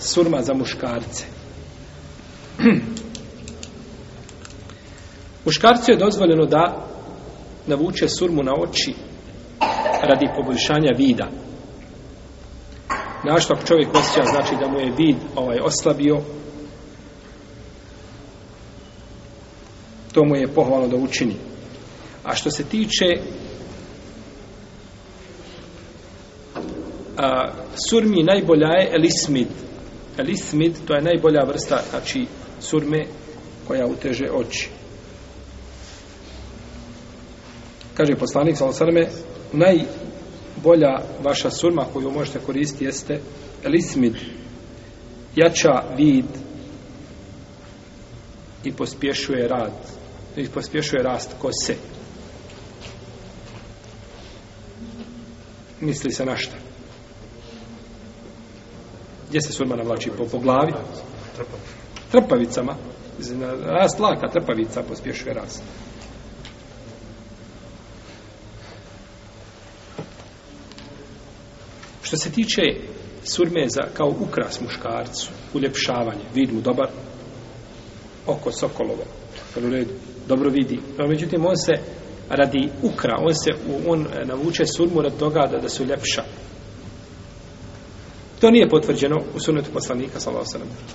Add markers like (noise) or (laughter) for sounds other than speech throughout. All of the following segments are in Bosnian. surma za muškarce. (clears throat) Muškarcu je dozvoljeno da navuče surmu na oči radi poboljšanja vida. Našto ako čovjek osjeća znači da mu je vid ovaj oslabio, to mu je pohvalno da učini. A što se tiče a, surmi najbolja je elismid, El ismid, to je najbolja vrsta, znači, surme koja uteže oči. Kaže poslanik sa osrme, najbolja vaša surma koju možete koristiti jeste El ismid, jača vid i pospješuje rad i pospješuje rast kose. Misli se na šta? gdje se surma navlači po, po glavi trpavicama rast laka trpavica pospješuje rast što se tiče surme za kao ukras muškarcu uljepšavanje vid mu dobar oko sokolovo u redu dobro vidi no, međutim on se radi ukra on se on eh, navuče surmu rad toga da, da se uljepša To nije potvrđeno u sunnetu poslanika, s.a.v.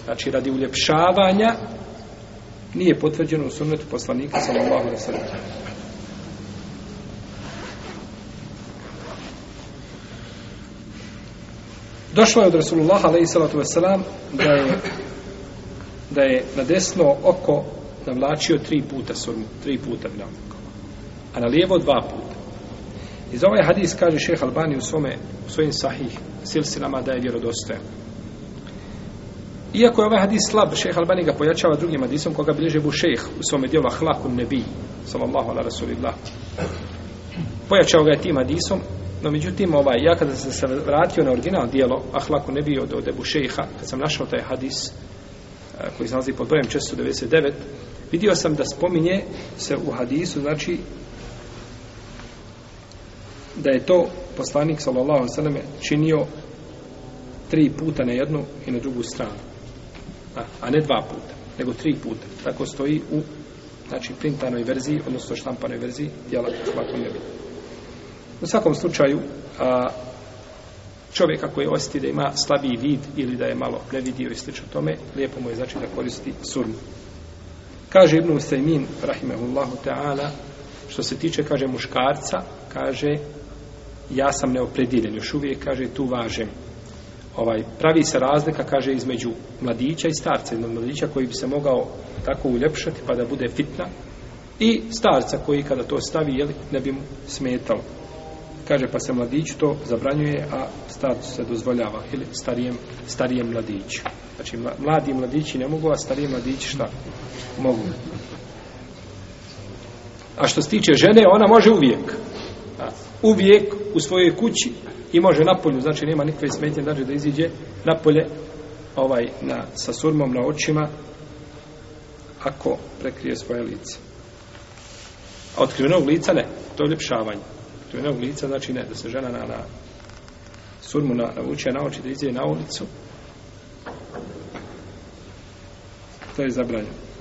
Znači, radi uljepšavanja, nije potvrđeno u sunnetu poslanika, s.a.v. Došlo je od Rasulullah, s.a.v. da je da je na desno oko navlačio tri puta surmu, tri puta navlačio. A na lijevo dva puta. I za ovaj hadis kaže šeh Albani u, svome, u svojim sahih silsilama da je vjerodostojan. Iako je ovaj hadis slab, šeh Albani ga pojačava drugim hadisom koga bilježe bu šeh u svome dijelu Ahlaku nebi, sallallahu ala rasulillah. Pojačava ga je tim hadisom, no međutim, ovaj, ja kada sam se vratio na original dijelo Ahlaku nebi od, od Ebu šeha, kad sam našao taj hadis eh, koji se nalazi pod brojem 699, vidio sam da spominje se u hadisu, znači, da je to poslanik sallallahu alejhi činio tri puta na jednu i na drugu stranu. A, a ne dva puta, nego tri puta. Tako stoji u znači printanoj verziji, odnosno štampanoj verziji djela Svatog Nebi. U svakom slučaju, a, čovjeka koji osjeti da ima slabiji vid ili da je malo nevidio i slično tome, lijepo mu je znači da koristi surmu. Kaže Ibn Ustajmin, rahimahullahu ta'ala, što se tiče, kaže, muškarca, kaže, ja sam neopredijeljen, još uvijek, kaže, tu važem. Ovaj, pravi se razlika, kaže, između mladića i starca, jednog mladića koji bi se mogao tako uljepšati pa da bude fitna i starca koji kada to stavi, jel, ne bi mu smetalo. Kaže, pa se mladiću to zabranjuje, a starcu se dozvoljava, ili starijem, starijem mladiću. Znači, mladi mladići ne mogu, a stariji mladići šta? Mogu. A što se tiče žene, ona može uvijek. A, uvijek u svojoj kući i može napolju, znači nema nikve smetnje znači da iziđe napolje ovaj, na, sa surmom na očima ako prekrije svoje lice. A otkrivenog lica ne, to je ljepšavanje. Otkrivenog lica znači ne, da se žena na, na surmu na, navuče na oči da iziđe na ulicu. To je zabranjeno.